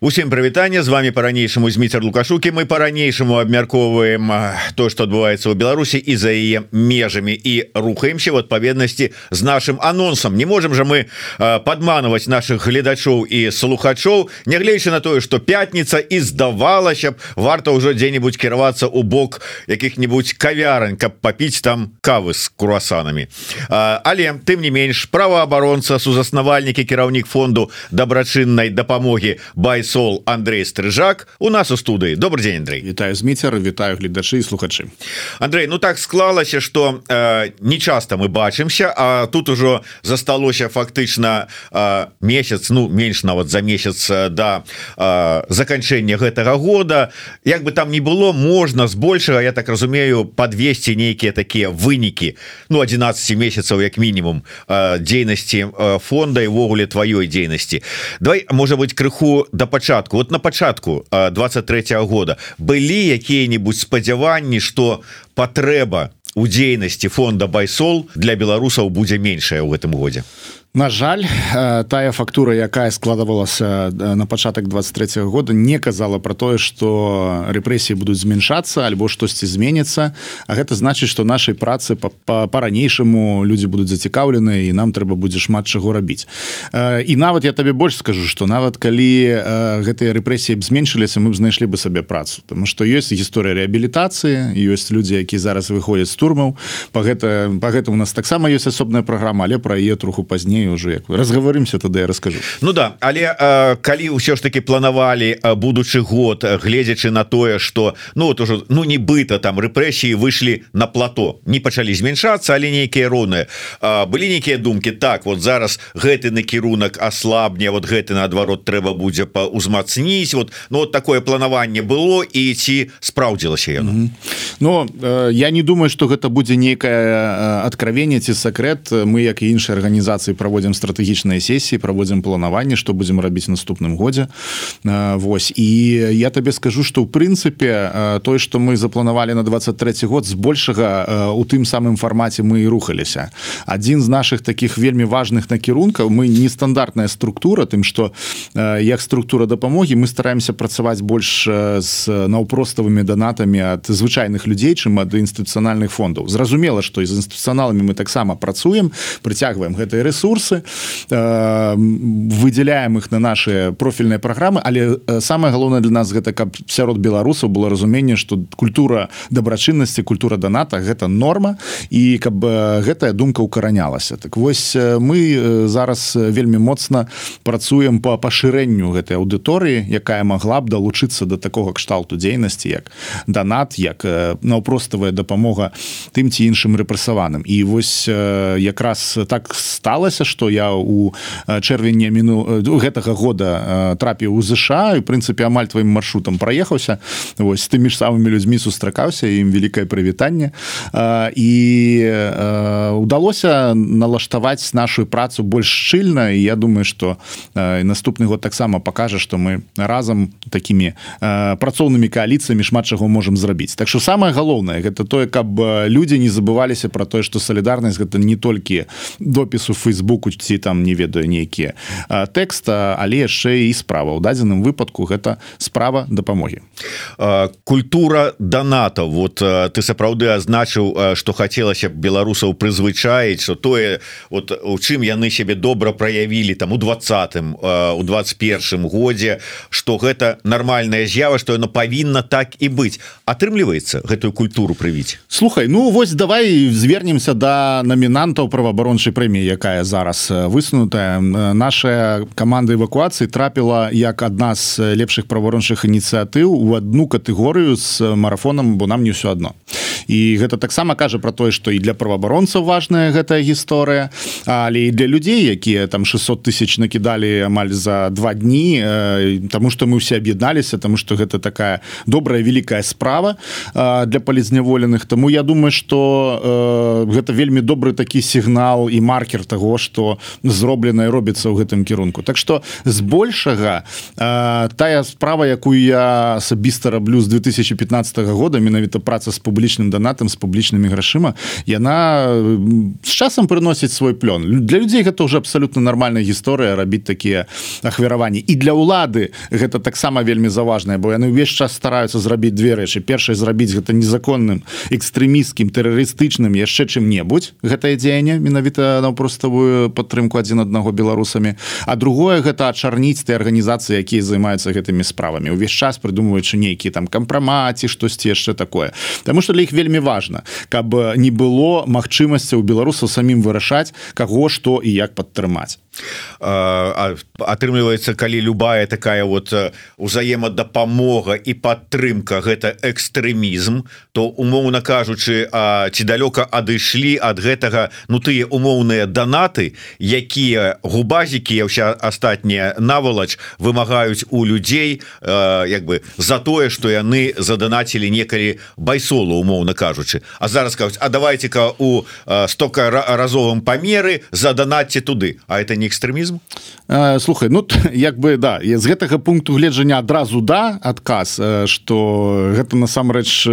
Усім прывітання з вами по-ранейшаму зміцер лукашукі. Мы по-ранейшаму абмяркоўваем то что адбываецца ў Беларусі і за яе межамі. І рухаемся в адпаведнасці з нашим анонсам. Не можем же мы падманываць наших гледачоў і слухачоў нягледзячы на тое что пятница і здавалася б варта ўжо дзе-нибудь кіравацца у бок якіх-нибудь кавярань каб попіць там кавы с круасанами але тым не менш праваабаронца сузаснавальнікі кіраўнік фонду дабрачыннай дапамогі бай сол Андрей стрыжак у нас у студыі. Добрый день Андрей. Вітаю зміцер вітаю гледачы і слухачы. Андрей Ну так склалася что э, не часто мы бачымся А тут ужо засталося фактычна э, месяц Ну менш нават за месяц до да, э, заканчэння гэтага года. Як бы там ни было можна збольшага Я так разумею подвесці нейкіе такія вынікі. Ну 11 месяцаў як мінімум э, дзейнасці э, фонда івогуле тваёй дзейнасці. Давай может быть крыху до пачатку вот на пачатку 23 -го года былі якія-нибудь спадзяванні что патрэба у дзейнасці фонда байсол для беларусаў будзе меншая ў гэтым годзе На жаль тая фактура якая складывалася на пачатак 23 -го года не казала про тое что рэпрэсіі будуць змяншацца альбо штосьці зменится А гэта значыць что нашай працы по-ранейшаму -па люди будуць зацікаўлены і нам трэба будзе шмат чаго рабіць. І нават я табе больш скажу что нават калі гэтыя рэпрэсіі б зменшыліся мы б знайшлі бы сабе працу. Тому что ёсць гісторыя реабілітацыі ёсць людзі які зараз выходзяць з турмаў. По гэта по гэта у нас таксама ёсць асобная праграма але пра яе троху пазней уже як вы разгаварымся тады я расскажу. Ну да але э, калі ўсё ж таки планавалі будучы год гледзячы на тое что ну вот уже ну нібыта там рэпрэсіі выйшлі на плато не пачалі змяншацца але нейкія роўныя. Былі нейкія думкі так вот зараз гэты накірунак аслабне вот гэты наадварот трэба будзе па узмацніць вот ну вот такое планаванне было і ці спраўдзілася яно? Mm -hmm. но э, я не думаю что гэта будзе нейкае откровение ці сакрэт. Мы як і іншыя арганізацыі праводзі праводзім стратэгічныя сесіі праводзім планаванне што будзем рабіць наступным годзе. Вось і я табе скажу что ў прынцыпе той что мы запланавалі на 23 год збольшага у тым самым фармаце мы і рухаліся. Адзін з наших таких вельмі важных накірункаў мы нестандартная структура тым что як структура дапамогі мы стараемся працаваць больш з наўпроставымі данатамі ад звычайных людзей чым ад інстытуцыянальных фондаў. Зразумела что з інстытуцыяналамі мы таксама працуем прыцягваем гэтыя ресурсы ресурсы э, выделяем их на наши профільныя программы. Але э, самое галоўнае для нас гэта каб сярод беларусаў было разуменне что культура дабрачыннасці культура доната гэта норма і каб э, гэтая думка укаранялася так вось мы зараз вельмі моцна працуем по пашырэнню гэтай аўдыторыі якая могла б далучыцца до такого кшталту дзейнасці як донат як наўпроставая дапамога тым ці іншым рэпрасаваным і вось якраз так сталася что я у чэрвені міну гэтага года трапіў у ЗША і прынцыпе амаль тваім маршрутам праехаўся. Вось тымі ж самымі людзьмі сустракаўся ім вялікае прывітанне. І удалося налаштаваць нашу працу больш шчыльна і я думаю что наступны год таксама пакажа что мы разам такімі працоўнымі кааліцыямі шмат чаго можемм зрабіць. Так что самое галоўнае гэта тое каб людзі не забываліся про тое что салідарнасць гэта не толькі допісу фейсбуку фейсбуку ці там не ведаю нейкія. Тэкста але яшчэ і справа. Ў дадзеным выпадку гэта справа дапамогі. Культура доната вот ты сапраўды азначыў что хацелася б беларусаў прызвычаіць что тое вот у чым яны сябе добра праявілі там у двадцатым у 21 годзе что гэта нармальная з'ява что яно павінна так і быць. Атрымліваецца гэтую культуру прывіць? Слухай Ну вось давай звернемся до да намінантаў праваабарончай прэміі якая зараз раз э, высунутая. Э, наша команда эвакуацыі трапіла як адна з лепшых праварончых ініцыятыў у одну катэгорыю з марафонам бо нам не ўсё одно і гэта таксама кажа про тое что і для праваабаронцаў важная гэтая гісторыя. Але і для людзей якія там 600 тысяч накідалі амаль за два дні э, тому что мы все аб'ядналіся тому что гэта такая добрая великкая справа для палізняволеных. Тому я думаю что гэта вельмі добры такі сігнал і маркер того что зроблена робіцца ў гэтым кірунку. Так что збольшага э, тая справа якую я асабіста раблю з 2015 года менавіта праца з публічным данатам з публічнымі грашыма яна з часам прыносіць свой плён. Для людзей гэта уже абсолютно нормальная гісторыя рабіць такія ахвяраванні і для ўлады гэта таксама вельмі заважная бо яны ўвесь час стараюцца зрабіць две рэчы першае зрабіць гэта незаконным экстрэміскім тэрарыстычным яшчэ чым-небудзь. Гэтае дзеянне менавіта наўпроставую падтрымку адзін аднаго беларусамі. А другое гэта ачарніць ты арганізацыі якія займаюцца гэтымі справамі. Увесь час прыдумваючы нейкі там кампрамаці штосьці яшчэ такое. Таму что для іх вельмі важна каб не было магчымасця у беларусаў самім вырашаць каго што і як падтрымаць. Атрымліваецца калі любая такая вот узаемадапамога і падтрымка гэта экстрэмізм то умоўна кажучы А ці далёка адышлі ад гэтага ну тыя умоўныя данаты якія губазікі ўся астатняя навалач вымагаюць у людзей як бы за тое что яны задонацілі некалі байсолу умоўна кажучы. А зараз кажуць А давайте-ка у стока разовым памеры задонатце туды А это не экстрэмізм слухай ну як бы да я з гэтага пункту гледжання адразу да адказ что гэта насамрэч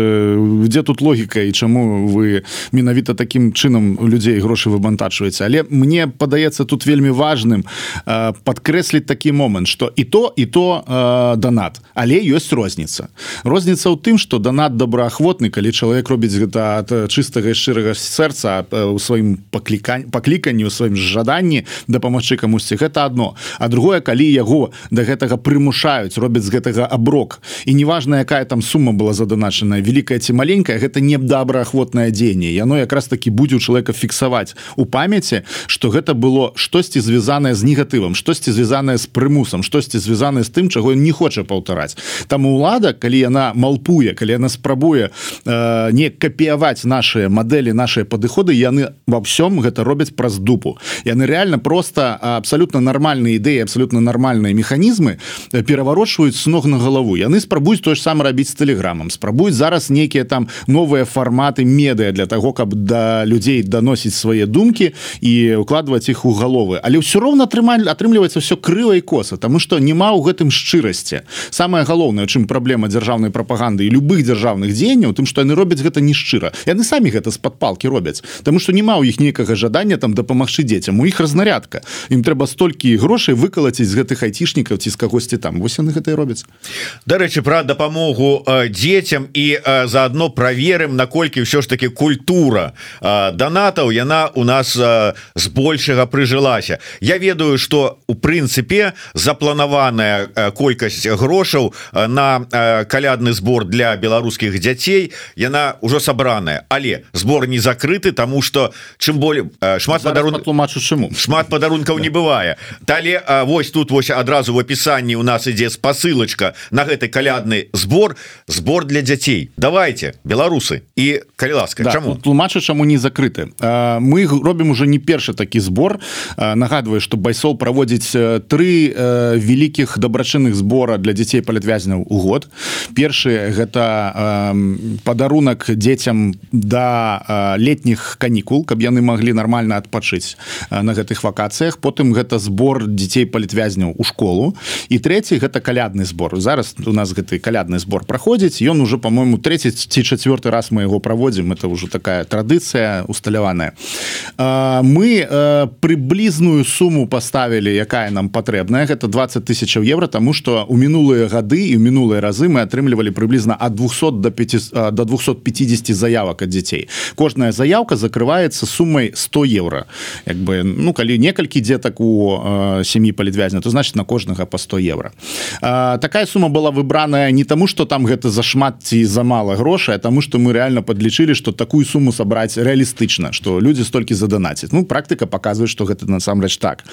где тут логіка і чаму вы менавіта таким чынам людзей грошы выбантачваеце. Але мне падаецца тут вельмі важным подкрэсліць такі момант что і то і то донат. Але ёсць розніца. Розніца ў тым что донат добраахвотны калі чалавек робіць гэта ад чыстага шчырага сэрца у сваім паклікань пакліканні у сваім жаданні дапамагчы камусьці. Гэта одно а другое калі яго до да гэтага прымушаюць робяць з гэтага аброк. І неважна якая там сума была заданачаная великкая ці маленькая гэта не добраахвотнае дзеянне. Яно якраз таки будзе у человека фіксаваць у памяці что гэта было штосьці звязанае з негатывам штосьці звязанае з прымусам штосьці звязанае з тым чаго не хоча паўтараць. Там улада калі яна малпуе калі яна спрабуе э, не капіяваць наши модели наши падыходы яны во всем гэта робяць праз дупу. Яны реально просто абсолютно нормальные ідэі абсолютно нормальные механізмы э, пераварочваюць с ног на галаву. Яны спрабуюць то ж сам рабіць с тэлеграмам. Спрабуюць зараз нейкіе там новыя форматы медыа для того каб да людзей даносіць свае думкі і укладваць их у галовы. Але ўсё роўна атрымаль атрымліваецца все крыва і коса тому что няма ў гэтым шчырасці. Самое галоўнае чым праблема дзяржаўнай прапаганды і любых дзяржаўных дзеянняў тым что яны робяць гэта не шчыра. Яны самі гэта з-пад палки робяць тому что няма ў іх нейкага жадання там дапамагчы дзецям. У іх разнарядка. Ім трэба столькі грошай выкалаціць з гэтых айцішнікаў ці з кагосьці там. Вось яны гэта робяць. Дарэчы пра дапамогу дзецям і заодно праверым наколькі ўсё ж таки культура донатаў яна у нас збольшага прыжылася. Я ведаю что у прынцыпе запланаваная колькасць грошаў на калядны збор для беларускіх дзяцей яна ўжо сабраная але збор не закрыты тому что чым более шмат падарунак тлумачу чаму. шмат падарункаў не бывае. Далее вось тут вось адразу в опісанні у нас ідзе спасылочка на гэты калядны збор. Збор для дзяцей. Давайте беларусы і калі ласка да, чаму? тлумачу чаму не закрыты. Мы робім уже не першы такі збор. Нагадваю что байсол праводзіць тры вялікіх дабрачынных збора для дзяцей палітвязняў у год. Першы гэта падарунак дзецям да летніх канікул каб яны маглі нармальна адпачыць на гэтых вакацыях. Потым гэта збор дзяцей палітвязняў у школу. І трэці гэта калядны збор. Зараз у нас гэты калядны збор праходзіць. Ён уже по-моему 30 ці четверты раз мы его праводзім. Это уже такая традыцыя усталяваная. Мы прыблізную суму поставілі якая нам патрэбная. Гэта 20 тысячаў евро тому что у мінулыя гады і мінулыя разы мы атрымлівалі прыблізна от 200 до 5 до 250 заявак ад дзяцей кожная заявка закрывается суммой 100 евро. Як бы ну калі некалькі дзетак у э, сям'і палітвязня то значит на кожнага по 100 евро. Э, такая сума была выбраная не тому что там гэта зашмат ці за мало грошай тому что мы реально подлічылі что такую сумму сабраць реалістычна что люди столькі задонацить ну практыка показывает что гэта насамрэч так.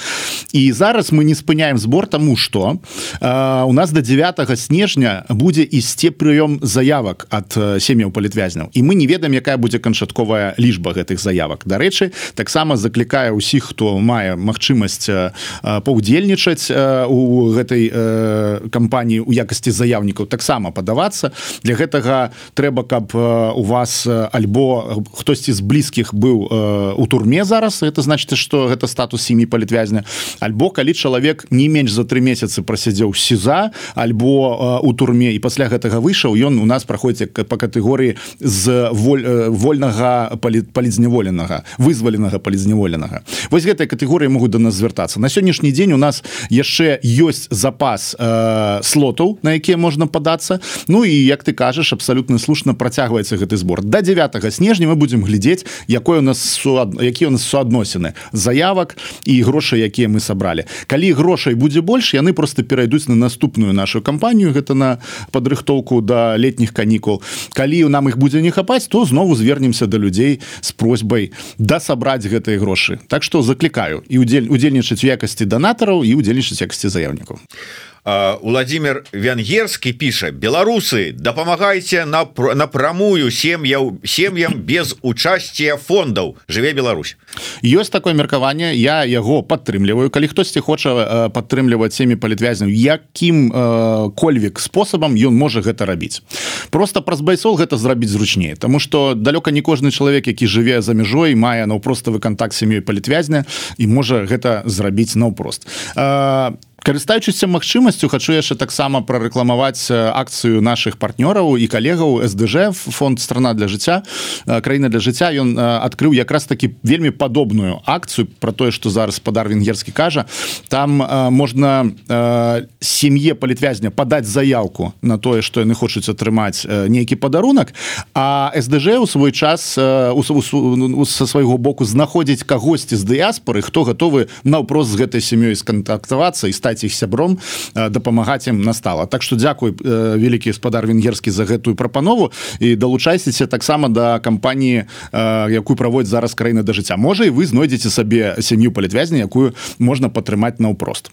І зараз мы не спыняем сбор тому что э, у нас до 9 снежня будзе ісці прыём заявак от сем'яў палітвязняў і мы не ведаем якая будзе канчатковая лічба гэтых заявак. Дарэчы таксама заклікае ўсіх хто мае магчым магчымасць паўдзельнічаць у гэтай кампаніі у якасці заяўнікаў таксама падавацца. Для гэтага трэба каб у вас альбо хтосьці з блізкіх быў у турме зараз это значит что гэта статус сем'і палітвязня альбо калі чалавек не менш за три месяцы прасядзеў сіза альбо у турме і пасля гэтага выйшаў ён у нас праходзіць по катэгорыі з воль, вольнага палізняволенага вызваленага палізняволенага. Вось гэтыя катэгорыі могуць до нас звяртацца. На сённяшні дзень у нас яшчэ ёсць запас э, слотаў на якія можна падацца. Ну і як ты кажаш абсалютна слушна працягваецца гэты збор. До 9 снежня мы будемм глядзець якой у нас суад... які у нас суадносіны заявак і грошы якія мы сабралі. Калі грошай будзе больш яны просто перайдуць на наступную нашу кампанію гэта на падрыхтоўку да летніх канікул. Калі нам их будзе не хапаць то знову звернемся до людзей с просьбай да сабраць гэтыя грошы. Так что заклікаю і удзель удзельнічаць у якасці донатараў і удзельнічаць якасці заяўнікаў Владимир венгерскі піша беларусы дапамагайце на напрамую сем'яў сем'ям без учасція фондаў. Жыве Беларусь ёсць такое меркаванне я яго падтрымліваю. Калі хтосьці хоча падтрымліваць сем'і палітвязняў якім кольвік спосабам ён можа гэта рабіць. Просто праз байсол гэта зрабіць зручней Таму что далёка не кожны чалавек які жыве за мяжой мае наўпроставы контакт сем'ёй палітвязня і можа гэта зрабіць наўпрост. А карыстаючыся магчымасцю хочу яшчэ таксама прарэкламаваць акцыю наших партнёраў і калегаў сдж фонд страна для жыцця краіна для жыцця ён адкрыў якраз таки вельмі падобную акцыю про тое что зараз спадар венгерскі кажа. Там можна сем'е палітвязня падаць заявку на тое что яны хочуць атрымаць нейкі падарунак а сдж у свой час со свайго боку знаходзіць кагосьці з дыяспоры хто готовы наўпрост з гэтай сям'ёй скантактавацца і стаць стаць іх сябром дапамагаць ім настала. Так что дзякуй вялікі гаспадар венгерскі за гэтую прапанову і далучайцеся таксама да кампаніі якую праводзіць зараз краіны да жыцця. Можа і вы знойдзеце сабе сям'ю палітвязня якую можна падтрымаць наўпрост.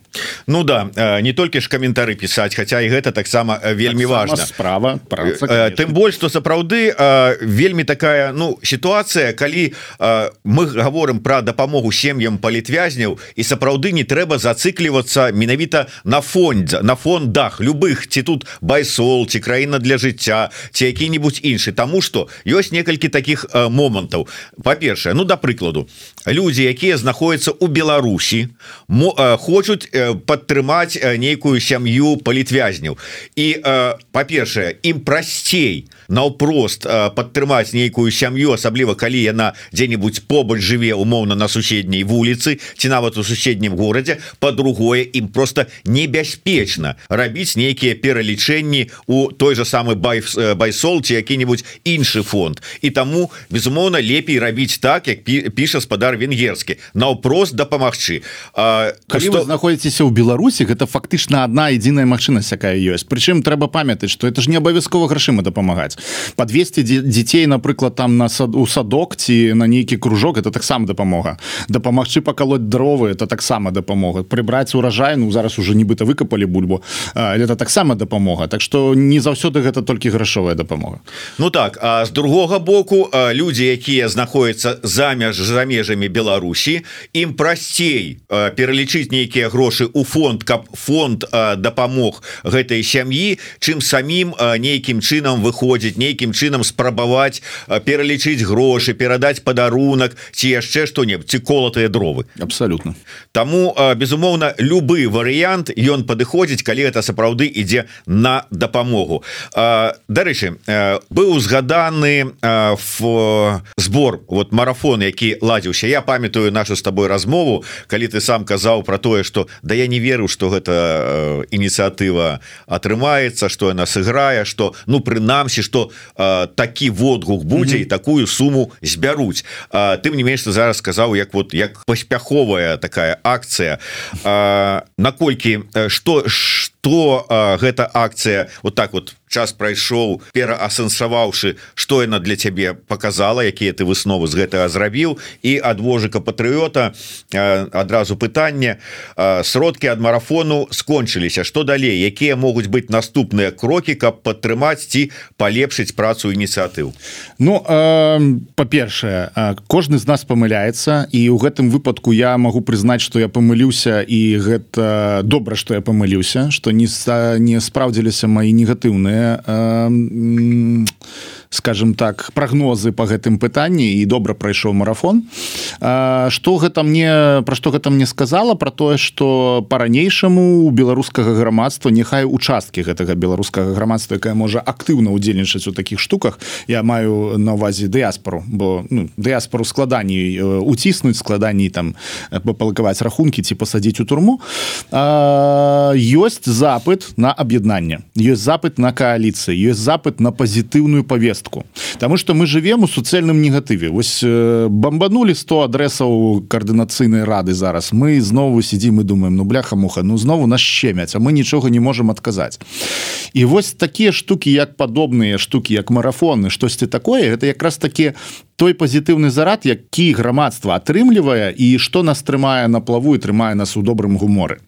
Ну да не толькі ж каментары пісаць хаця і гэта таксама вельмі так важна. справа праца, тым больш што сапраўды вельмі такая ну сітуацыя калі мы говорим про дапамогу сем'ям палітвязняў і сапраўды не трэба зацыклівацца менавіта менавіта на фондзе на фондах любых ці тут байсол ці краіна для жыцця ці які-нибудь іншы. Таму что ёсць некалькі таких э, момантаў. Па-першае ну да прыкладу люди якія знаходзяцца у Беларусі э, хочуць э, падтрымаць нейкую сям'ю палітвязняў і па-першае ім прасцей наўпрост э, падтрымаць нейкую сям'ю асабліва калі яна дзе-нибудь побач жыве умоўна на суседняй вуліцы ці нават у суседнім горадзе. По-другое ім просто небяспечна рабіць нейкія пералічэнні у той же самы бай байсол ці які-нибудь іншы фонд. І таму безумоўна лепей рабіць так як піша спадар венгерскі. Наўпрост дапамагчы. Калі вы знаходзіцеся ў Беларусі гэта фактычна одна адзіная магчынасць якая ёсць. Прычым трэба памятаць что это ж не абавязкова грашыма дапамагаць по 200 дзяцей напрыклад там на сад у садок ці на нейкі кружок это таксама дапамога дапамагчы пакалоть дровы это таксама дапамога прыбраць урожай ну зараз уже нібыта выкапалі бульбу это таксама дапамога Так что не заўсёды гэта толькі грашовая дапамога Ну так а з другога боку люди якія знаходяцца за мяж за межамі Беларусі ім прасцей пералічыць нейкія грошы у фонд каб фонд дапамог гэтай сям'і чым самім нейкім чынам выходзіць нейкім чынам спрабаваць пералічыць грошы перадаць падарунак ці яшчэ што-небудзь ці колатыя дровы. Абсолютно. Таму безумоўна любы варыянт ён падыходзіць калі это сапраўды ідзе на дапамогу. Дарэчы быў узгаданы в сбор вот марафон які ладзіўся. Я памятаю нашу с тобой размову калі ты сам казаў про тое что да я не веру что гэта ініцыятыва атрымаецца что яна сыграе что ну прынамсі что такі водгук будзе mm -hmm. і такую суму збяруць тым не менш зараз сказаў як вот як паспяховая такая акцыя наколькі что что гэта акцыя. Вот так вот час прайшоў пераасэнсаваўшы что яна для цябе показала якія ты высновы з гэтага зрабіў. І ад вожыка патрыота адразу пытанне сродкі ад марафону скончыліся. Что далей? Якія могуць быць наступныя крокі каб падтрымаць ці палепшыць працу ініцыятыў? Ну э, па-першае кожны з нас памыляецца і ў гэтым выпадку я могу прызнаць что я памыліўся і гэта добра что я памыліўся что не не спраўдзіліся мои негатыўныя скажем так прогнозы по гэтым пытанні і добра прайшоў марафон. Что гэта мне про что гэта мне сказала? Про тое что по-ранейшаму у беларускага грамадства няхай участкі гэтага беларускага грамадства якая можа актыўна удзельнічаць у таких штуках я маю на увазе дыяспору бо ну, дыяспору складаней уціснуць складаней там папалкаваць рахункі ці пасадзіць у турму. Ёсць запыт на аб'яднанне ёсць запыт на кааліцыі ёсць запыт на пазітыўную повестку. Таму что мы живвем у суцэльным негатыве вось бомбанули 100 адрэсаў каардынацыйнай рады зараз. Мы знову сидзім і думаем ну бляха муха ну знову нас щемяць а мы нічога не можем адказаць і вось такія штуки як падобныя штуки як марафоны штосьці такое это якраз таки той пазітыўны зарад які грамадства атрымлівае і што нас трымае на плаву і трымае нас у добрым гуморы Э,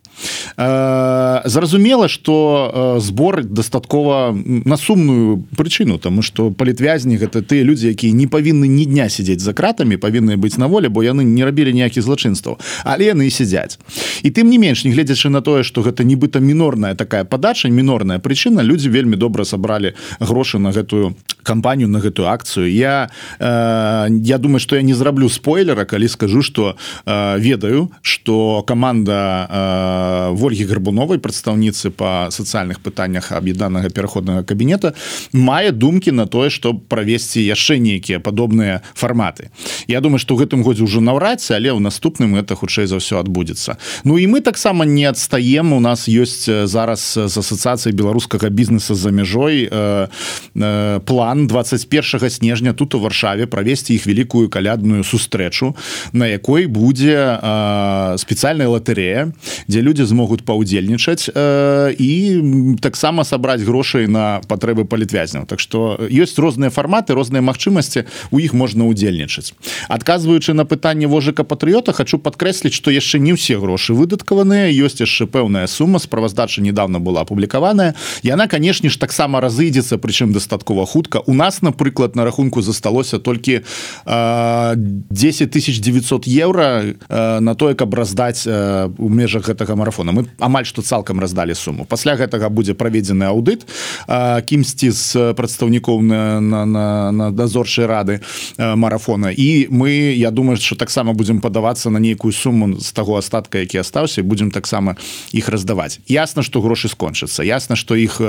зразумела что э, збор дастаткова на сумную прычыну тому что палітвязні гэта тыя людзі якія не павінны ні дня сядзець за кратамі павінны быць на воле бо яны не рабілі ніякіх злачынстваў. Але яны сядзяць. І тым не менш не гледзячы на тое что гэта нібыта мінорная такая падача мінорная прычына людзі вельмі добра сабралі грошы на гэтую кампанію на гэтую акцыю. Я э, я думаю что я не зраблю спойлера калі скажу что э, ведаю что команда э, ольгі гарбуновай прадстаўніцы по сацыяльных пытаннях аб'яднанага пераходнага кабінета мае думкі на тое что правесці яшчэ нейкія падобныя фарматы. Я думаю что гэтым годзе ўжо наўрадці але ў наступным это хутчэй за ўсё адбудзецца. Ну і мы таксама не адстаем. У нас ёсць зараз з асацыяцыяй беларускага бізнеса за мяжой э, э, план 21 снежня тут у варшаве правесці іх вялікую калядную сустрэчу на якой будзе э, спецыяльная латарея дзе люди людзі змогуць паўдзельнічаць э, і таксама сабраць грошай на патрэбы палітвязняў Так што ёсць розныя фарматы розныя магчымасці у іх можна удзельнічаць адказваючы на пытанне вожыка патрыёта хочу падкрэсліць што яшчэ не ўсе грошы выдаткаваныя ёсць яшчэ пэўная сума справаздача недавно была апублікаваная яна канешне ж таксама разыдзецца прычым дастаткова хутка у нас напрыклад на рахунку засталося толькі э, 10 900 евро э, на тое каб раздаць э, у межах гэтага марафона. Мы амаль что цалкам раздалі суму. Пасля гэтага будзе праведзены аўдыт кімсьці з прадстаўнікоў на, на, на, на дазорчай рады марафона. І мы я думаю что таксама будзем падавацца на нейкую суму з таго астатка які астаўся будзем таксама іх раздаваць. Ясна что грошы скончацца. Ясна что іх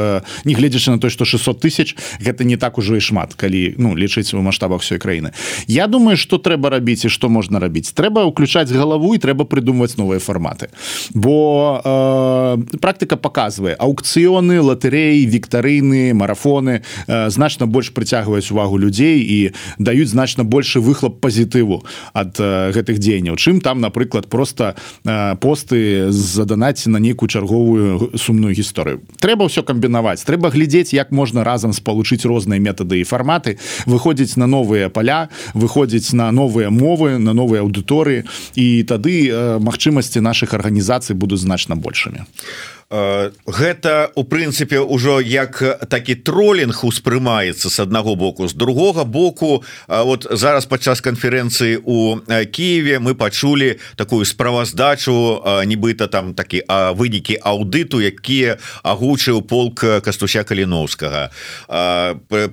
не гледзячы на то что 600 тысяч гэта не так ужо і шмат калі ну лічыць у маштабах всей краіны. Я думаю что трэба рабіць і что можна рабіць. Трэба ўключаць галаву і трэба придумваць новыя фарматы. Бо э, практыка показывае аукцыёны латареі віктарыны марафоны э, значна больш прыцягваюць увагу людзей і даюць значна больше выхлоп пазітыву ад э, гэтых дзеянняў. Чым там напрыклад просто э, посты заданаці на нейкую чарговую сумную гісторыю. Трэба ўсё камбінаваць. Трэба глядзець як можна разам спалучыць розныя метады і фарматы выходзіць на новыя поля выходзіць на новыя мовы на новыя аўдыторыі. І тады э, магчымасці наших арганізацый будуць значна большими. Э, гэта у прынцыпе ўжо як такі троллинг успрымаецца с аднаго боку з другога боку. Э, вот зараз падчас канферэнцыі у э, Киеве мы пачулі такую справаздачу нібыта там такі вынікі аўдыту якія агучыў полк кастуся каліновскага.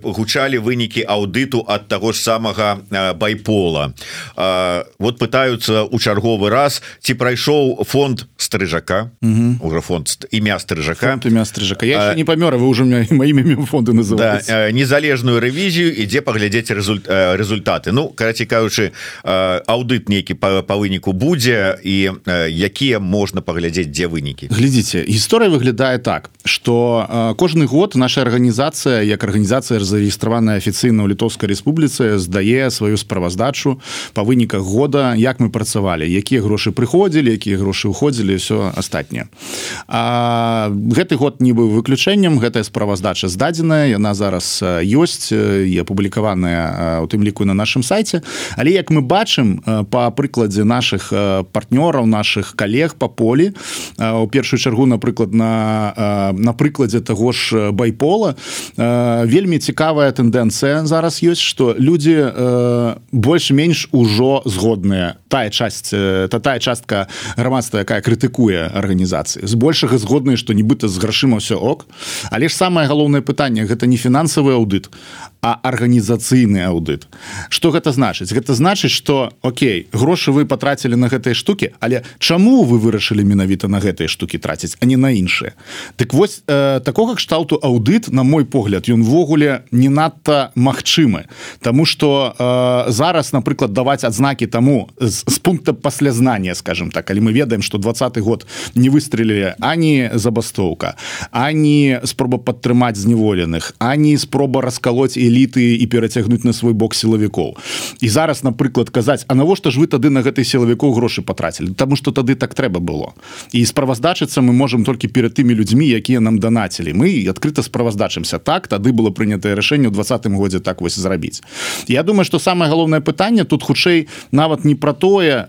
Гучалі вынікі аўдыту ад таго ж самага байпола. Вот пытаются у чарговы раз ці прайшоў фонд стрыжака? Уже фонд імя стрыжака імя стрыжака я не памёр вы уже маімі фонды называюць да, незалежную рэвізію ідзе паглядзець результ результаты. Ну караці кажучы аўдыт нейкі па, па выніку будзе і якія можна паглядзець дзе вынікі глядзіце гісторыя выглядае так что кожны год наша арганізацыя як арганізацыя зарэгістраваная афіцыйна ў літоўскай рэспубліцы здае сваю справаздачу па выніках года як мы працавалі якія грошы прыходзілі якія грошы ўходзілі все астатняе а гэты год не быў выключэннем гэтая справаздача здадзеная яна зараз ёсць і апублікаваная у тым ліку на нашым сайце. Але як мы бачым по прыкладзе наших партнёраў наших коллег по полі у першую чаргу напрыклад на на прыкладзе того ж байпола вельмі цікавая тэндэнцыя зараз ёсць что люди больш-менш ужо згодныя. Тая часть та тая частка грамадства якая крытыкуе арганізацыі з большага з згодныя што нібыта з грашыма все ок. Але ж самае галоўнае пытанне гэта не фінансавы аўдыт а арганізацыйны аўдыт. Что гэта значыць? Гэта значыць что Окей грошы вы потратили на гэтай штуки але чаму вы вырашылі менавіта на гэтай штуки траціць а не на іншыя? Так вось э, такога кшталту аўдыт на мой погляд ён ввогуле не надта магчымы. Таму что э, зараз напрыклад даваць адзнакі таму з, з пункта паслязнання скажем так калі мы ведаем что двадцатый год не выстрелілі ані забастоўка ані спроба падтрымаць зневоленых ані спроба раскалоць эліты і перацягнуць на свой бок сілавікоў. І зараз напрыклад казаць А навошта ж вы тады на гэтай сілавікоў грошы патрацілі Таму что тады так трэба было. І справаздачыцца мы можемм толькі перед тымі людзьмі якія нам данацілі. Мы адкрыта справаздачымся. Так тады было прынятае рашэнне ў двадцатым годзе так вось зрабіць. Я думаю что самое галоўнае пытанне тут хутчэй нават не про тое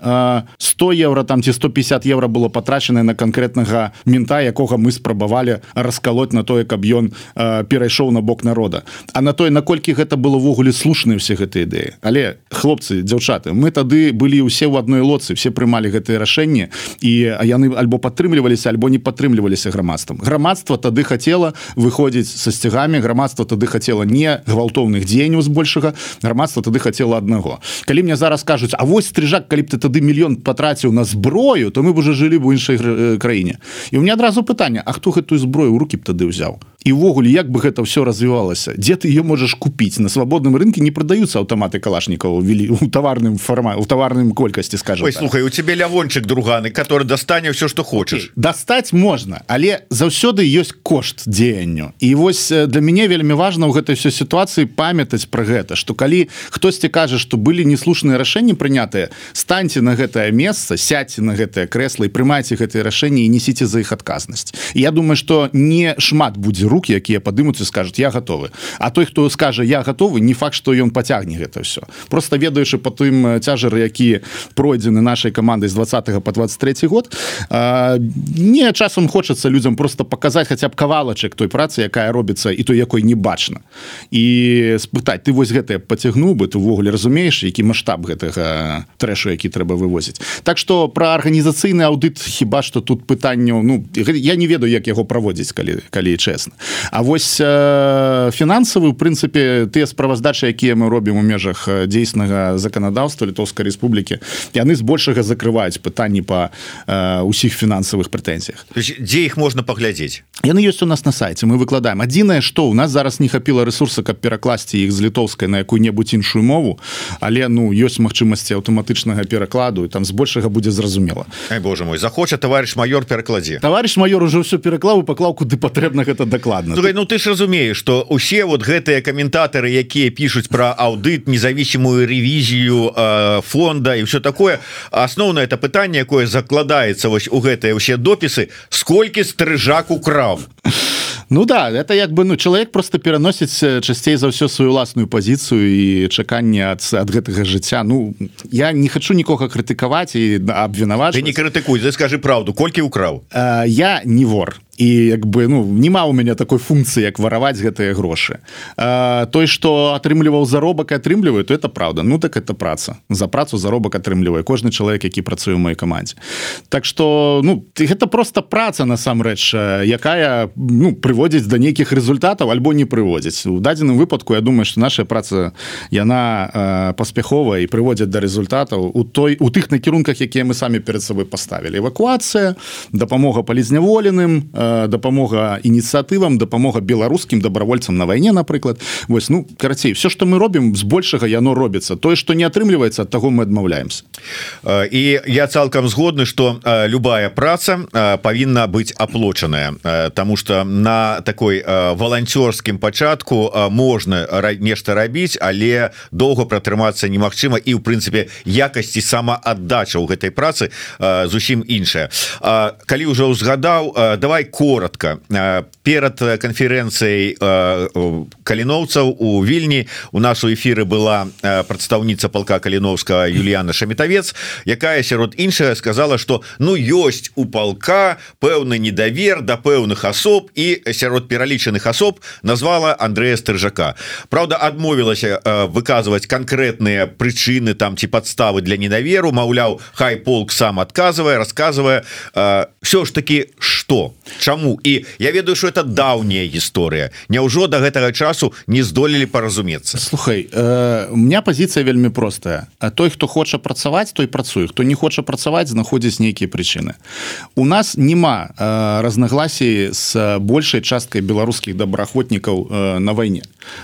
100 евро там ці 150 евро было потрачанае на конкретнага мента якога мы спрабавалі раскалоть на тое каб ён перайшоў на бок народа. А на тое наколькі гэта было ввогуле слушныя все гэтыя ідэі. Але хлопцы дзяўчаты мы тады былі ўсе ў адной лодцы все прымалі гэтые рашэнні і яны альбо падтрымліваліся альбо не падтрымліваліся грамадствам. Грамадства тады хотела выходзіць са сцягамі грамадства тады хотела не гвалтоўных дзеянняў збольшага грамадства тады хотела аднаго. Калі мне зараз кажуць А вось стрыжак калі б ты тады мільён патраціў на зброю то мы б уже жылі в іншай краіне і у меня адразу пытання А хто гэтую зброю у руки б тады ўзяў? Івогуле як бы гэта все развівалася? Дзе ты ее можешь купіць? На свабодным рынке не продаюцца аўтаматы калашнікаў ввели у таварным форма у таварным колькасці скажу так. слухай у тебе лявончык друганы который дастане все что хочешь дастаць можна але заўсёды ёсць кошт дзеянню. І вось для мяне вельмі важно ў гэтай все сітуацыі памятаць про гэта что калі хтосьці кажа что былі неслушныя рашэнні прынятыя станьте на гэтае месца сядьте на гэтае кресло і прымайце гэтые рашэнні і несіце за іх адказнасць Я думаю что не шмат будзе рук якія падымуцца скажут я готовы а той хто скажа я готовы не факт что ён пацягне гэта все просто ведаючы по тым цяжары які пройдзены нашай камандай з 20 по 23 год не часам хочацца людям просто показать хотя б кавалачак той працы якая робіцца і то якой не бачна. І спытаць ты вось гэтае пацягнуў бы ты увогуле разумееш які масштаб гэтага трэшу які трэба вывозіць? Так что про арганізацыйны аўдыт хіба что тут пытанняў Ну я не ведаю як яго праводзіць калі калі чесна А вось э, фінансавы прынцыпе тыя справаздачы якія мы робім у межах дзейснага заканадаўства літоўскай Республікі яны збольшага закрываюць пытанні по э, усіх фінансавых прэтэнзіях. Дзе іх можна паглядзець? Яны ёсць у нас на сайце мы выкладаем. Адзінае што у нас зараз не хапіла ресурса каб перакласці іх з літоўскай на якую-небудзь іншую мову але ну ёсць магчымасці аўтаматычнага перакладу і там збольшага будзе зразумела. Боже мой захоча товарищ майор перакладзе. Товарищ майор уже ўсё пераклаў паклаў куды патрэбна гэта дакладна Слухай, Ну ты ж разумееш что усе вот гэтыя каментатары якія пишутць про аўдыт независимую ревізію э, фонда і все такое асноўна это пытанне якое закладаецца вось у гэтыя ўсе допісы сколькі стрыжак украў. Ну да это як бы ну чалавек просто пераносіць часцей за ўсё сваю уласную пазіцыю і чаканне ад ад гэтага жыцця. Ну я не хочу нікога крытыкаваць і абвінаваць не крытыкуй скажи правду колькі украў я не вор і як бы ну няма у мяне такой функцыі як вараваць гэтыя грошы. А, той что атрымліваў заробак атрымліваю то это правда. Ну так это праца. За працу заробак атрымлівае кожны чалавек які працуе ў моей камандзе. Так что ну гэта просто праца насамрэч якая ну прыводзіць до нейкіх результатаў альбо не прыводзіць. У дадзеным выпадку Я думаю что наша праца яна паспяховая і прыводзяць до результатаў у той у тых накірунках якія мы самі перед сабой поставілі эвакуацыя дапамога палізняволеным а дапамога ініцыятывам дапамога беларускім добровольцам на вайне напрыклад вось ну карацей все что мы робім збольшага яно робіцца тое что не атрымліваецца от того мы адмаўляемся і я цалкам згодны что любая праца павінна быць аплочаная тому что на такой валанцёрскім пачатку можна нешта рабіць але доўга пратрымацца немагчыма. І у прынцыпе якасці самааддача ў гэтай працы зусім іншая. Калі ўжо ўзгадаў давай коротко. Перад канферэнцыяй каліноўцаў у вільні у нас у эфиры была прадстаўніца полка каліновска Юліяна шамітавец якая сярод іншая сказала что ну ёсць у полка пэўны недавер да пэўных асоб і сярод пералічаных асоб назвала Андрея стрыжака Праўда адмовілася выказваць конкретныя прычыны там ці подставы для недаверу. Маўляў хай полк сам адказвае рассказывае все ж таки что Чаму. І я ведаю что это даўняя гісторыя. Няўжо до гэтага часу не здолелі паразумецца? Слухай э, у меня позиция вельмі простая. А той хто хоча працаваць той працуе. Хто не хоча працаваць знаходзіць нейкія прычыны. У нас няма э, разнагласій с большай часткай беларускіх добраахвотнікаў э, на вайне.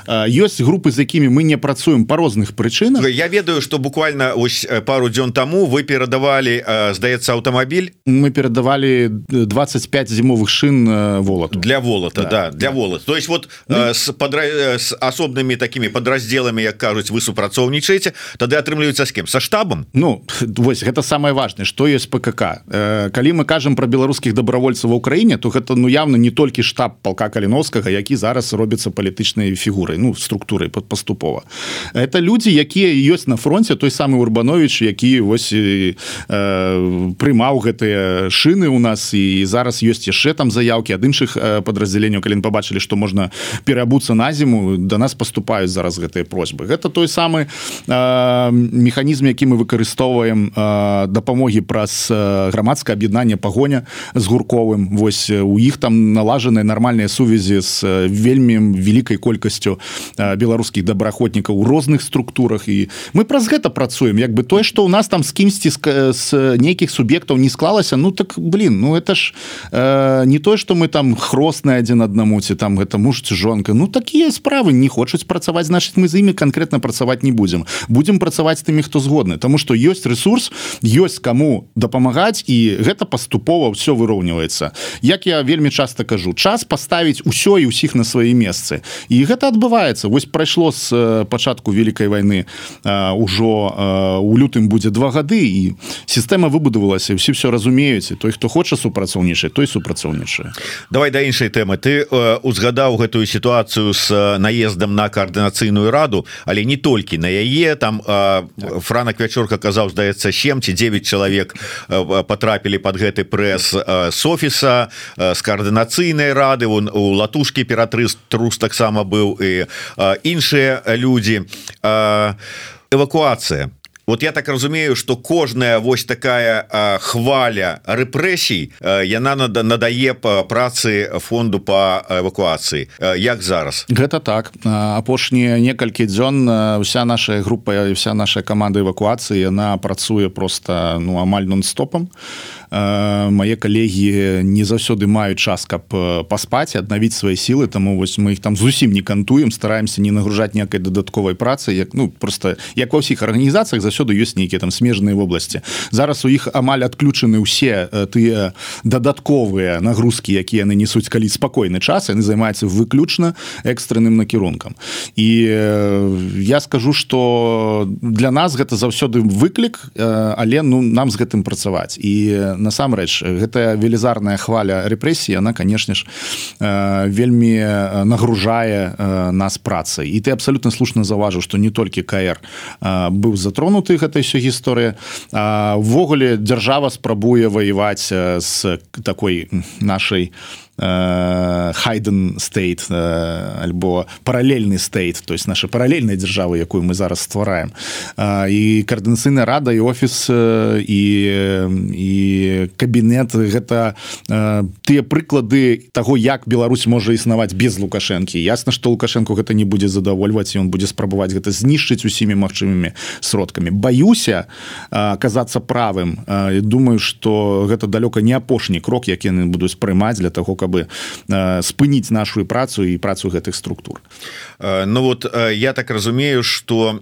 Э, ёсць групы з якімі мы не працуем по розных прычынах. Я ведаю что буквально ось пару дзён тому вы перадавалі э, здаецца аўтамабіль. Мы перадавалі 25 зімовых шин волат для волата да, да для да. волат то есть вот э, с подра... с асобнымі такими подраздзелами як кажуць вы супрацоўнічаеце тады атрымліваецца с кем? Со штабам Ну вось гэта самое важное что есть ПКК. Э, калі мы кажам про беларускіх добровольцаў в Украіне то гэта ну явно не толькі штаб полка каліновскага які зараз робіцца палітычнай фігурай ну структурай под паступова это люди якія ёсць на фронте той самый урбанович які вось э, прымаў гэтыя шины у нас і зараз ёсць яшчэ там заявки ад іншых подраздзяленняў калі побачылі что можна переабуцца на зіму до нас поступаюць зараз гэтыя просьбы. Гэта той самы э, механізм які мы выкарыстоўваем э, дапамогі праз грамадскае аб'яднанне пагоня з гурковым. Вось у іх там налажаныя нармальныя сувязі з вельмі вялікай колькасцю беларускіх добраахвотнікаў у розных структурах. І мы праз гэта працуем. Як бы тое что у нас там з кімсьці з нейкіх суб'ектаў не склалася ну так блин ну это ж э, не тое что мы там хросны адзін аднаму ці там гэта муж ці жонка ну такія справы. Не хочуць працаваць значит мы з імі конкретно працаваць не будем. Будем працаваць тымі хто згодны. Тому что ёсць ресурс ёсць кому дапамагаць і гэта паступова все выроўніваецца як я вельмі часто кажу час поставить усё і усіх на свае месцы. І гэта адбываецца. Вось прайшло с пачатку великкай войны ўжо у лютым будзе два гады і сістэма выбудавалася все все разумеюць. Той хто хоча супрацоўнічаць той супрацоўнічае давай да іншай тэмы. Ты э, узгадаў гэтую сітуацыю с наездам на коаардынацыйную раду але не толькі на яе. Там э, франак вячорка казаў здаецца 7 ці 9 чалавек э, потрапілі под гэты прэс э, с офіса э, з коаардынацыйнай рады. Он у латушкі ператрыс трус таксама быў і э, іншыя людзі э, эвакуацыя вот я так разумею что кожная вось такая а, хваля рэпрэсій яна нада надае по працы фонду по эвакуацыі як зараз? Гэта так. Апошнія некалькі дзён вся наша група вся наша команда эвакуацыі яна працуе просто ну амаль нон-стопам мае калегі не заўсёды маюць час каб паспаць аднавіць свае сілы таму вось мы их там зусім не кантуем стараемся не нагружаць некай дадатковай працы як ну просто як ва ўсіх арганізацыях заўсёды ёсць нейкія там смежныя вобласці. Зараз у іх амаль адключаны ўсе тыя дадатковыя нагрузкі якія яны несуць калі спакойны час яны займаюцца выключна экстранным накірункам. І я скажу что для нас гэта заўсёды выклік але ну нам з гэтым працаваць. І насамрэч гэтая велізарная хваля рэпрэсіі она канешне ж э, вельмі э, нагружае э, нас працай. І ты абсолютно слушна заўважыў что не толькі кр быў затронуты гэтай все гісторыя ввогуле дзяржава спрабуе ваяваць з такой нашай у хайден стейт альбо паралельны стейт то есть наша паралельная дзяржава якую мы зараз ствараем і каардынацыйная рада і офіс і і кабінет гэта тыя прыклады того як Беларусь можа існаваць без лукашэнкі. Ясна что лукашенко гэта не будзе задавольваць ён будзе спрабаваць гэта знішчыць усімі магчымымі сродкамі. Баюся казацца правым. Думаю что гэта далёка не апошні крок які яны будуць прымаць для того как каб э, спыніць нашу працу і працу гэтых структур. Э, Ну вот э, я так разумею что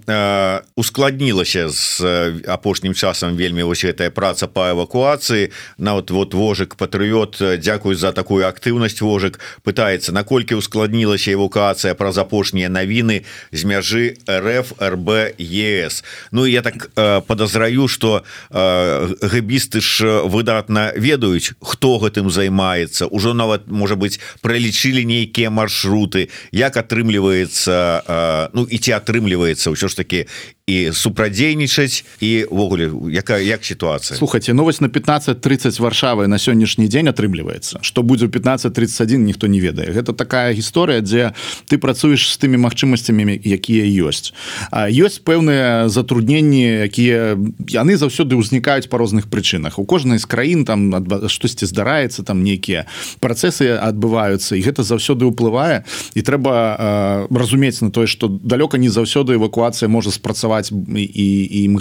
ускладнілася з апошнім часам вельмі вось гэтая праца по эвакуацыі. На вот вот вожык патрыот Дякую за такую актыўнасць вожык пытается наколькі ускладнілася эвакуацыя праз апошнія навіны з мяжы РФ РБ ЕС Ну я так подазраю что гэбісты ж выдатна ведаюць хто гэтым займаецца. Ужо нават нават можа быть пролічылі нейкія маршруты. Як атрымліваецца ну і ці атрымліваецца ўсё ж таки і супрадзейнічаць і ввогуле якая як сітуацыя слухайте новость на 1530 варшавы на сённяшні дзень атрымліваецца что будзе 1531 ніхто не ведае гэта такая гісторыя дзе ты працуеш з тымі магчымасцямі якія ёсць а ёсць пэўныя затрудненні якія яны заўсёды ўзнікаюць по розных прычынах у кожнай з краін там штосьці здараецца там нейкія працэсы працэсы адбываюцца і гэта заўсёды ўплывае і трэба э, разумець на тое што далёка не заўсёды эвакуацыя можа спрацаваць і ім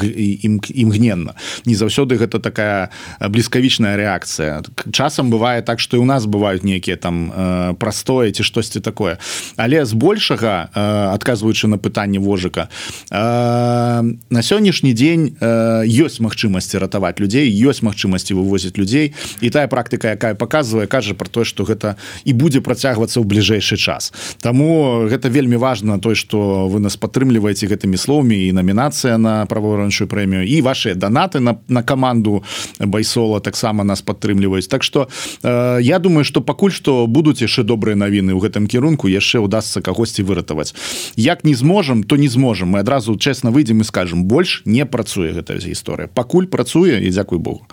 імгненна не заўсёды гэта такая бліскавічная рэакцыя часам бывае так што і у нас бываюць нейкія там э, прастое ці штосьці такое. Але збольшага э, адказваючы на пытанне вожыка э, на сённяшні дзень э, ёсць магчымасці ратаваць людзей ёсць магчымасці вывозіць людзей. І тая практыка якая показывае кажа про тое что гэта і будзе працягвацца ў бліжэйшы час. Таму гэта вельмі важно той что вы нас падтрымліваеце гэтымі словамі і намінацыя на правоўранчую прэмію і ваши данаты на, на каманду байсола таксама нас падтрымліваюць. Так что э, я думаю что пакуль что будуць яшчэ добрыя навіны ў гэтым кірунку яшчэ удастся кагосьці выратаваць. Як не зможам то не зможам. Мы адразу честно выйдзем і скажем больш не працуе гэта гісторыя. Пакуль працуе і дзякуй Богу.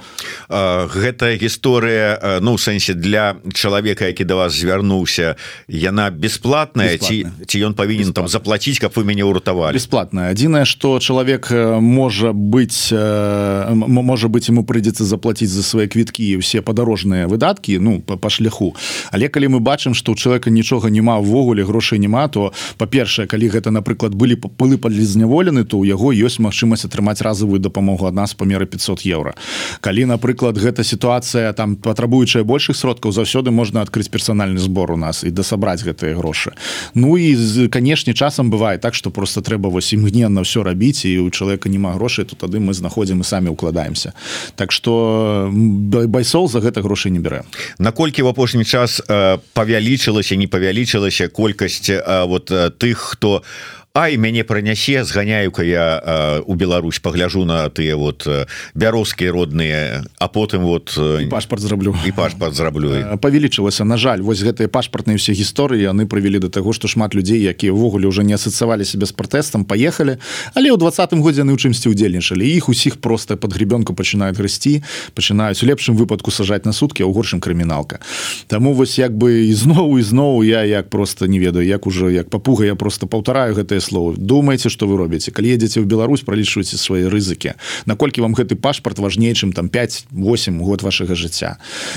Гэтая гісторыя ну у сэнсе для чалавека які да вас звярнуўся яна бесплатная ці ці ён павінен там заплатіць каб вы мяне уратавалі бесплатная. Адзінае что чалавек можа быть можа быть ему прыйдзецца заплатіць за свае квіткі і все падарожныя выдаткі ну по па шляху. Але калі мы бачым что у человека нічога няма ввогуле грошай няма то па-першае калі гэта напрыклад былі папылы падлізняволены то у яго ёсць магчымасць атрымаць разовую дапамогу ад нас памеры 500 евро калі напрыклад гэта сітуацыя там патрабуючая большых сродкаў заўсёды можна адкрыць персанальны збор у нас і дасабраць гэтыя грошы Ну і канешне часам бывае так что просто трэба вось імгненна все рабіць і у чалавека няма грошай то тады мы знаходзім і самі укладаемся. Так что байсол за гэта грошай не бярэ. Наколькі в апошні час э, павялічылася не павялічылася колькасць э, вот э, тых хто у Ай мяне пранясе зганяю-ка я у Беларусь пагляжу на тыя вот бярозскія родныя а потым вот пашпарт зраблю. і пашпарт зраблю. Павялічылася на жаль вось гэтыя пашпартныя ўсе гісторыі яны прывялі до таго што шмат людзей якія ўвогуле уже не асацаваліся без пратэстам паехалі але ў двадцатым годзе яны ў чымсьці удзельнічалі іх усіх просто под гребёнку пачынаюць грысці пачынаюць у лепшым выпадку сажаць на суткі у горшым крыміналка. Таму вось як бы ізноў ізноў я як просто не ведаю як уже як папуга я просто паўтараю гэтыя словы думаеце что вы робіце калі едзеце в Беларусь пролічваеце свае рызыкі наколькі вам гэты пашпарт важней чым там 5-8 год вашага жыцця?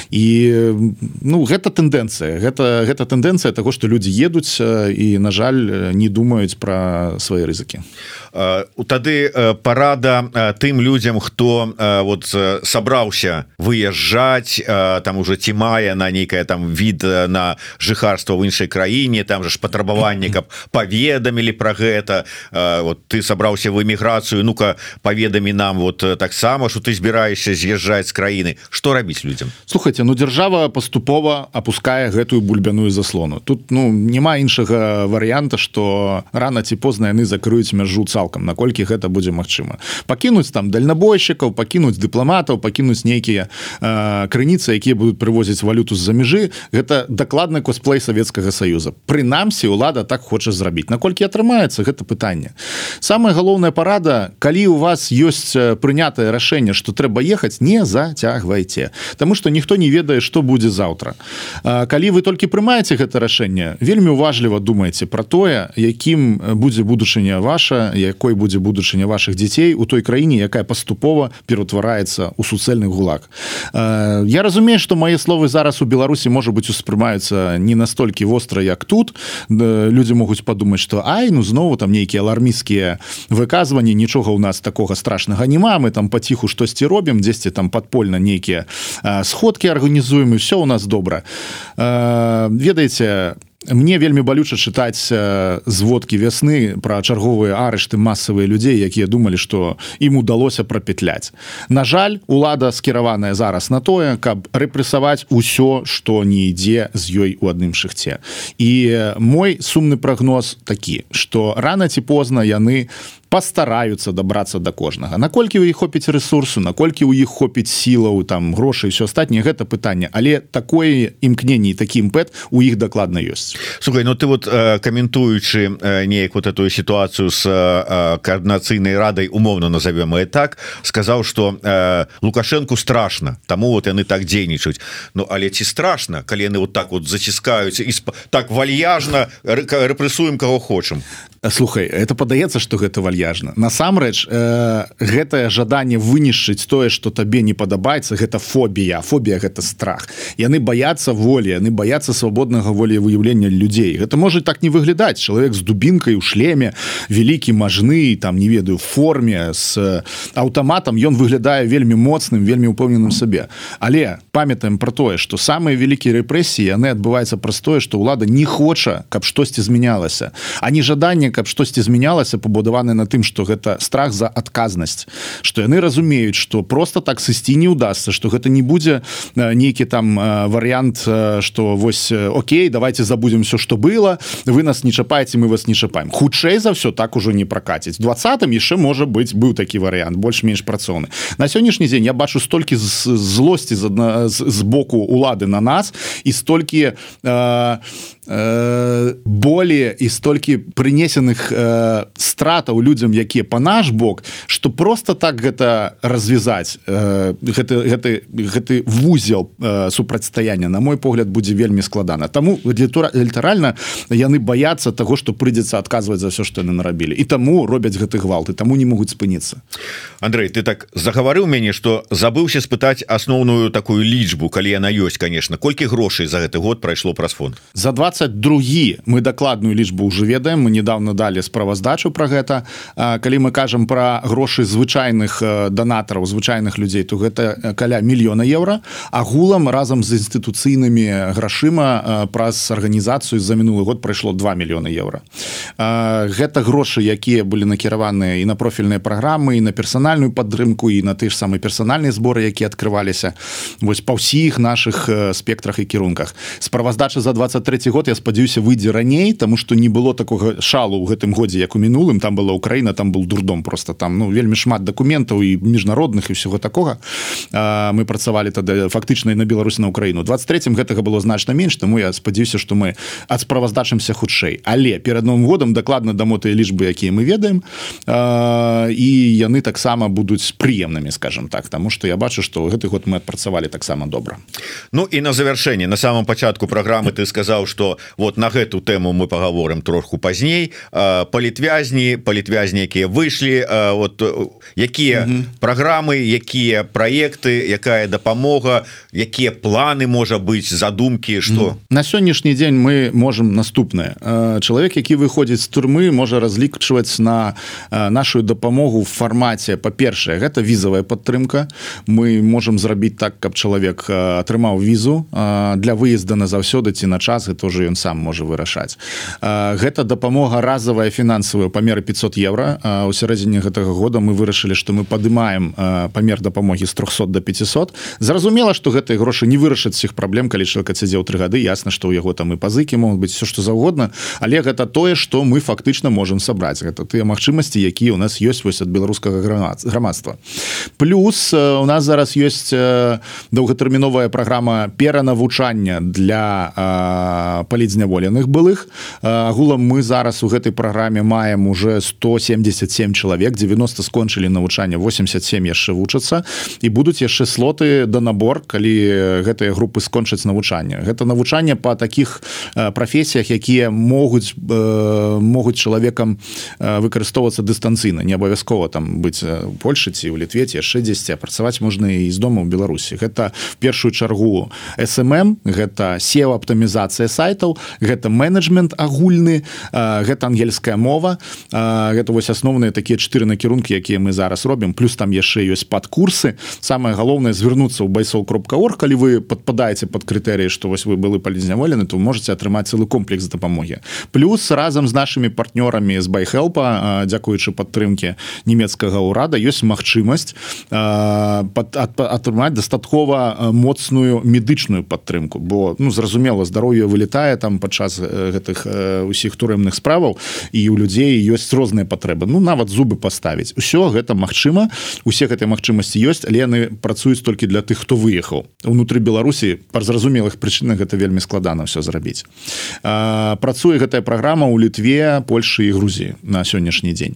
І ну гэта тэндэнцыя. Гэта гэта тэндэнцыя того что людзі едуць і на жаль не думаюць про свае рызыкі. у тады парада тым людям хто вот сабраўся выязджаць там уже ці мае на нейкае там від на жыхарства в іншай краіне там же ж патрабаванне каб паведамілі про гэта. Вот ты сабраўся в эміграцыю ну-ка паведамі нам вот таксама что ты збіраешься з'язджаць з краіны. Что рабіць людям слухайте ну держава поступова опускае гэтую бульбяную заслону. Тут ну няма іншага варианта что рано ці позна яны закрыюць мяжу цалкам цалкам наколькі гэта будзе магчыма. Пакінуць там дальнабойшчыкаў пакінуць дыпламатаў пакінуць нейкія э, крыніцы якія будуць прывозіць валюту з-за мяжы. Гэта дакладны косплей Савецкага союза прынамсі лада так хоча зрабіць. Наколькі атрымаецца гэта пытанне. Самая галоўная парада калі у вас ёсць прынятае рашэнне что трэба ехаць не зацягвайце. Таму что ніхто не ведае что будзе заўтра. Калі вы толькі прымаеце гэта рашэнне вельмі уважліва думаеце про тое якім будзе будучыня ваша якой будзе будучыня ваших дзяцей у той краіне якая паступова пераўтвараецца у суцэльны гулак э, Я разумею что мои словы зараз у Беларусі можа быть успрымаюцца не настолькі востра як тут. Люди могуць подумаць что ай ну знову там нейкія алармійскія выказванні нічога у нас такого страшнага няма мы там паціху штосьці робім дзесьці там подпольна нейкія сходки арганізуем і все у нас добра э, ведаеце у мне вельмі балюча чытаць зводкі вясны пра чарговыя арышты масавыя людзей якія думалі што ім удалося прапетляць. На жаль улада скіраваная зараз на тое каб рэпрэсаваць усё што не ідзе з ёй у адным шыхце. І мой сумны прагноз такі што рана ці позна яны постараюцца добрацца до кожнага. Наколькі у іх хопіць ресурсу наколькі у іх хопіць сілаў там грошай все астатніе гэта пытанне. Але такое імкненне такі імпэт у іх дакладна ёсць. Слухай Ну ты вот каментуючы неяк вот эту сітуацыю с коаардынацыйнай радай умоўно назовем и так сказаў что лукашенко страшно таму вот яны так дзейнічаюць. Ну але ці страшно калі яны вот так вот заціскаюцца і так вальяжна рэпрессуем кого хочам слухай это падаецца что гэта вальяжна. Насамрэч э, гэтае жаданне вынішчыць тое что табе не падабаецца гэта фобія. Фобія гэта страх. Яны боятся волі яны боятся свабоднага волевыяўлення людзей. Гэта может так не выглядаць. Чалавек з дубінкай у шлеме вялікі мажны там не ведаю форме с аўтаматам ён выглядае вельмі моцным вельмі упэўненым сабе. Але памятаем про тое что самыя вялікія рэпрэсіі яны адбываюцца праз тое что ўлада не хоча каб штосьці змянялася. А не жаданне каб штосьці змянялася пабудаваны на тым что гэта страх за адказнасць. Что яны разумеюць что просто так сысці не удастся что гэта не будзе нейкі там вариант что вось Окей давайте забудем все что было вы нас не чапаете мы вас не чапаем хутчэй за все так ужо не пракаціць. Двадцатым яшчэ можа быть быў такі варыянт больш-менш працоўны. На сённяшні дзень я бачу столькі злосці з адна з боку улады на нас і столькі э, э, более і столькі прынесеных э, стратаў людзям якія по наш бок что просто так гэта развязаць э, гэты гэты гэты вузел э, супрацьстаяння на мой погляд будзе вельмі складана. Тому літаральна яны баяцца того что прыйдзецца адказваць за все что яны нарабілі. І таму робяць гэты гвалт і таму не могуць спыніцца. Андрей ты так загаварыў мяне что забыўся спытаць асноўную такую лічбу калі яна ёсць конечно колькі грошай за гэты год прайшло праз фонд? За 22 мы дакладную лічбу уже ведаем. Мы недавно далі справаздачу про гэта. Калі мы кажам про грошы звычайных донатараў звычайных людзей то гэта каля мільёна евро агулам разам з інстытуцыйнымі грашыма праз арганізацыю за мінулы год прайшло 2 мільёны евро гэта грошы якія былі накіраваныя і на профільныя праграмы і на персанальную падтрымку і на ты ж самы персанальныя зборы якія открываліся вось па ўсіх наших спектрах і кірунках. Справаздача за 23 год я спадзяюся выйдзе раней тому что не было такого шалу у гэтым годзе як у мінулым. Там была Украіна там был дурдом просто там ну вельмі шмат документаў і міжнародных і всего такога. Мы працавалі тады фактычна на Беларусь на Украіну. 23 гэтага было значна менш тому я спадзяюся что мы ад справаздачымся хутчэй. Але перад новым годам дакладна дамо тыя лічбы якія мы ведаем. І яны таксама будуць прыемнымі скажем так тому что я бачу что гэты год мы адпрацавалі таксама добра. Ну і на завершэнне на самом пачатку праграмы ты сказаў что вот на гэту тэму мы паговорым троху пазней палітвязні палітвязні якія выйшлі вот якія праграмы якія праекты якая дапамога якія планы можа быць задумкі что? На сённяшні дзень мы можем наступнае. Чалавек які выходзіць з турмы можа разлічваць на нашу дапамогу в фармаце па-першае гэта візавая падтрымка мы можем зрабіць так каб чалавек атрымаў візу для выезда на заўсёды ці на час і тоже ён сам можа вырашаць. Гэта дапамога разовая фінансавая памеры 500 евро у сярэдзіне гэтага года мы вырашылі что мы падымаем памер дапамогі з 300 до 500 зразумела что гэтыя грошы не вырашаць всех праблем калі чалавек сядзеў тры гады ясна что у яго там і пазыкі могуць быть все что заўгодна але гэта тое что мы фактычна можем сабраць. Гэта тыя магчымасці якія у нас ёсць вось ад беларускага грамадства. Плюс у нас зараз ёсць доўгатэрміновая праграма перанавучання для палідзняволеных былых. Агулам мы зараз у гэтай праграме маем уже 177 чалавек 90 скончылі навучанне 87 яшчэ вучацца. І будуць яшчэ слоты да набор калі гэтыя групы скончаць навучанне. Гэта навучанне по таких прафесіях якія могуць могуць чалавекам выкарыстоўвацца дыстанцыйна. Не абавязкова там быць Польшы ці ў літвеце яшчэ дзесьці працаваць можна і з дома ў Беларусі. Гэта в першую чаргу SMM гэта сева аптымізацыя сайтаў гэта менеджмент агульны гэта ангельская мова гэта вось асноўныя такія чатыры накірункі якія мы зараз робім плюс там яшчэ ёсць падкурсы. Самое галоўнае звярнуцца ў байсол кропка ор калі вы падпадаеце под крытэрыі што вось вы былі палізняволены то можете атрымаць цэлы комплекс дапамогі. Плюс разам з нашими партнёрамі з байхелпа дзякуючы падтрымке нямецкага ўрада ёсць магчымасць атрымаць дастаткова моцную медычную падтрымку. Бо ну зразумела здароўе вылетае там падчас гэтых усіх турэмных справаў і у людзей ёсць розныя патрэбы. Ну нават зубы паставіць. Усё гэта Мачыма усе гэтай магчымасці ёсць але яны працуюць толькі для тых хто выехаў. Унутры Беларусі па зразумелых прычынах гэта вельмі складана все зрабіць. Працуе гэтая праграма ў літве Польшы і Грузіі на сённяшні дзень.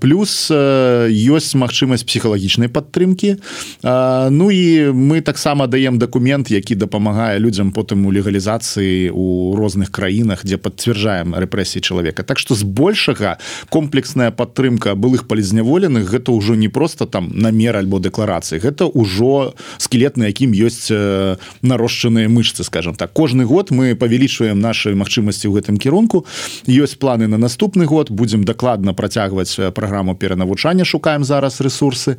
Плюс ёсць магчымасць псіхалагічнай падтрымки Ну і мы таксама даем документ які дапамагае людзям потым у легалізацыі у розных краінах дзе подцвярджаем рэпрэсіі чалавека. Так што збольшага комплексная падтрымка былых палізняволеных гэта ўжо не просто там намер альбо дэкларацыі. Гэта ўжо скелет на якім ёсць нарошчаныя мышцы скажем так. Кожны год мы павялічваем наши магчымасці ў гэтым кірунку. Ёсць планы на наступны год. Будем дакладна працягваць праграму перанавучання. Шукаем зараз ресурсы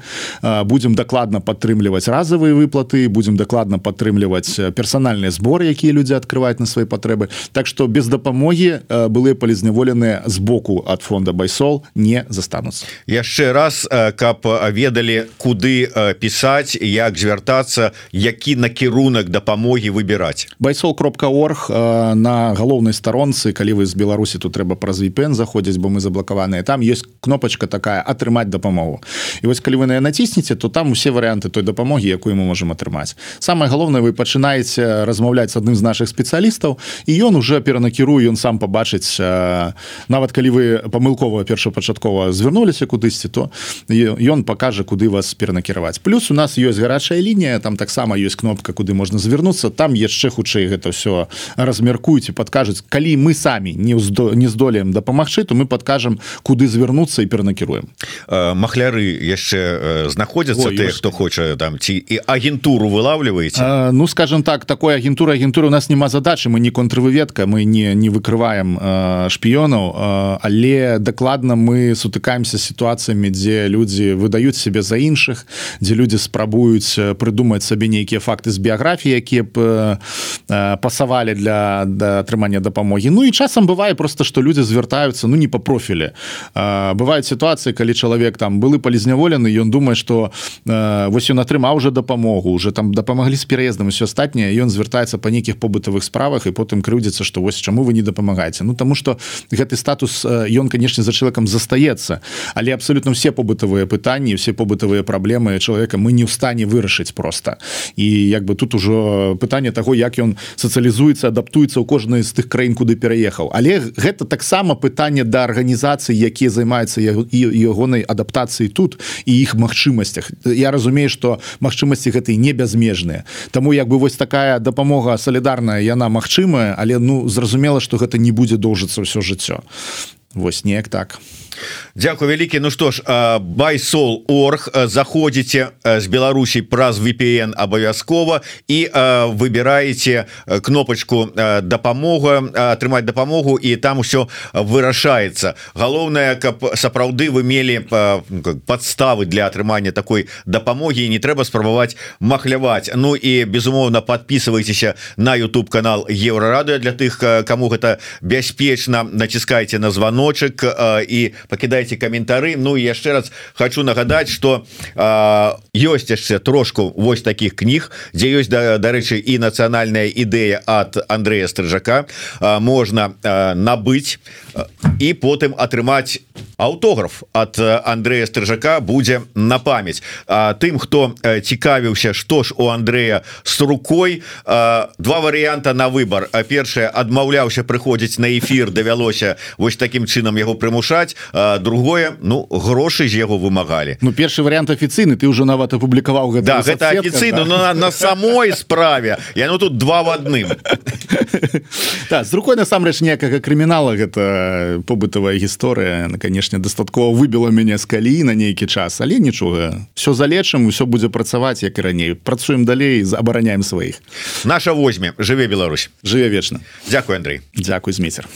будем дакладна падтрымліваць разовые выплаты. Будем дакладна падтрымліваць персанальныя зборы якія людзі открываюць на свои патрэбы. Так что без дапамогі былыя палізняволеныя з боку от фонда байсол не застануцца. Яшчэ раз каб ведалі куды пісаць як звяртацца які накірунак дапамогі выбіраць. Байсол кропка орг на галоўнай старонцы калі вы з беларусі тут трэба праз VPN заходзіць бо мы заблакаваныя. Там есть кнопочка такая атрымаць дапамогу і вось калі вы на націснеце то там усе варианты той дапамогі якую мы можем атрымаць. Самое галоўнае вы пачынаеце размаўляць адным з наших спецыялістаў і ён уже перанакірую ён сам побачыць нават калі вы памылкова першапачаткова звярнуліся кудысьці то ён покажа куды вас перанакіраваць. Плюс у нас ёсць гарачая лінія там таксама ёсць кнопка куды можна звярнуцца. Там яшчэ хутчэй гэта все размяркуйте подкажуць калі мы самі не ўздо не здолеем дапамагчы то мы подкажам куды звярнуцца і перанакіруем. Махляры яшчэ знаходзяцца ты хто хоча там ці і агентуру вылавліваеце ну скажем так такой агентура агентуры у нас няма задачы мы не контрвыведка мы не не выкрываем шпіёнаў але дакладна мы сутыкаемся сітуацыямі дзе людзі выдаюць себе за іншых дзе людзі спрабуюць прыдумаць сабе нейкія факты з біяграфіі якія б пасавалі для да атрымання дапамогі. Ну і часам бывае просто что людзі звяртаюцца ну не по профілі. Бываюць сітуацыі калі чалавек там былы палізняволены ён думае что вось ён атрымаў уже дапамогу уже там дапамаглі з пераездам все астатняе ён звяртаецца па нейкіх побытавых справах і потым крыўдзіцца что вось чаму вы не дапамагаеце. Ну тому что гэты статус ён канешне за чалавекам застаецца. Але абсолютно все побытавыя пытанні все побытавыя праблемы чалавека мы не ў стане вырашыць просто і як бы тут ужо пытанне того як ён сацыялізуецца адаптуецца ў кожнай з тых краін куды пераехаў. Але гэта таксама пытанне да арганізацыі якія займаюцца і ягонай адаптацыі тут і іх магчымасцях. Я разумею что магчымасці гэтый не бязмежныя Таму як бы вось такая дапамога салідарная яна магчымая але ну зразумела что гэта не будзе доўжыцца ўсё жыццё. Вось неяк так Дякую вялікі. Ну што ж байсол орг заходзіце з Беларусій праз VPN абавязкова і выбираеце кнопочку дапамога атрымаць дапамогу і там усё вырашаецца. Галоўнае каб сапраўды вы мелі подставы для атрымання такой дапамогі не трэба спрабаваць махляваць. Ну і безумоўна подписывайтеся на YouTube канал еврорадыо для тых кому гэта бяспечна. Націскайте на звоночек і покидайте каментары Ну яшчэ раз хочу нагадать что ёсць яшчэ трошку вось таких кніг дзе ёсць да, дарэчы і нацыянальная ідэя от Андрея стрыжака можна набыць і потым атрымаць аўтограф от Андрея стрыжака будзе на памяць тым хто цікавіўся что ж у Андрея с рукой два варианта на выбор. А першае адмаўляўся прыходзіць на эфир давялося вось таким чынам яго прымушаць другое ну грошы з яго вымагалі. Ну першы вариант афіцыйны ты уже нават апублікаваў гэта да, гэта афіцыйна да. на, на самой справе. Я ну тут два в адным да, з рукой насамрэч некага крымінала гэта побытавая гісторыя на канешне дастаткова выбіла мяне з калі на нейкі час але нічога. Все залечым усё будзе працаваць як і раней. Працуем далей абараняем сваіх. Наша возьме. Жыве Беларусь. Жыве вечна. Дякую Андрей Дякую змейцер